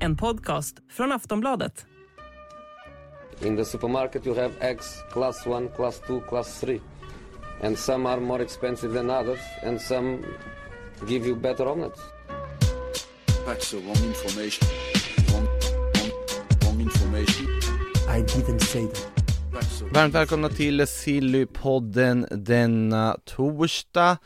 En podcast från Aftonbladet. In the supermarket, you have eggs class 1, class 2, class 3. And some are more expensive than others, and some give you better omelets. That's the wrong information. Wrong, wrong, wrong information. I didn't say that. Varmt välkomna till Sillypodden denna torsdag.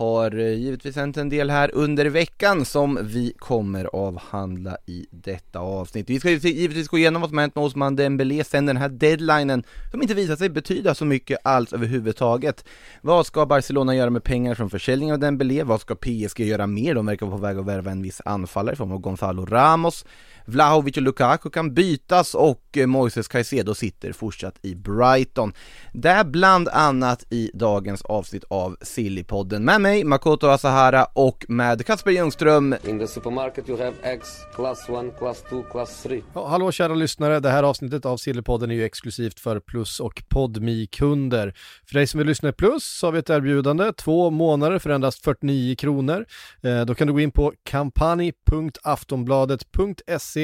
Har eh, givetvis hänt en del här under veckan som vi kommer avhandla i detta avsnitt. Vi ska givetvis gå igenom vad som hänt med Osman Dembélé sen den här deadlinen som inte visat sig betyda så mycket alls överhuvudtaget. Vad ska Barcelona göra med pengar från försäljningen av Dembélé? Vad ska PSG göra mer? De verkar vara på väg att värva en viss anfallare i form av Gonzalo Ramos. Vlahovic och Lukaku kan bytas och eh, Moises Caicedo sitter fortsatt i Brighton. Det är bland annat i dagens avsnitt av Sillypodden med mig, Makoto Asahara och med Kasper Ljungström. In the supermarket, you have eggs class 1, class 2, class 3. Ja, hallå kära lyssnare, det här avsnittet av Sillypodden är ju exklusivt för Plus och podmi kunder För dig som vill lyssna i Plus så har vi ett erbjudande, två månader för endast 49 kronor. Eh, då kan du gå in på kampanj.aftonbladet.se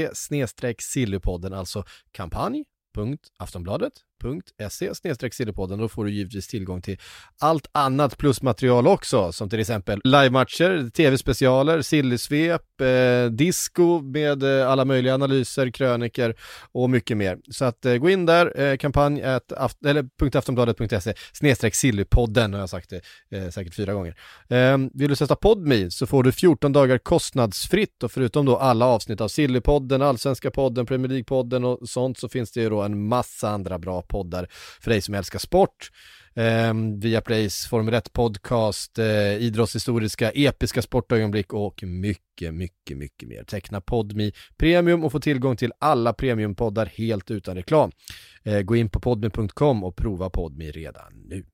sillypodden, alltså patreon.se sillypodden. Då får du givetvis tillgång till allt annat plusmaterial också, som till exempel livematcher, tv-specialer, sillysvep, eh, disco med eh, alla möjliga analyser, kröniker och mycket mer. Så att eh, gå in där, eh, kampanj at aft eller .aftonbladet.se snedstreck sillypodden har jag sagt det eh, säkert fyra gånger. Eh, vill du sätta Podmi så får du 14 dagar kostnadsfritt och förutom då alla avsnitt av Sillypodden, Allsvenska podden, Premier League-podden och sånt så finns det ju då en massa andra bra poddar poddar för dig som älskar sport. Eh, Viaplays Formel 1 podcast, eh, idrottshistoriska, episka sportögonblick och mycket, mycket, mycket mer. Teckna Podmi Premium och få tillgång till alla premiumpoddar helt utan reklam. Eh, gå in på podmi.com och prova Podmi redan nu.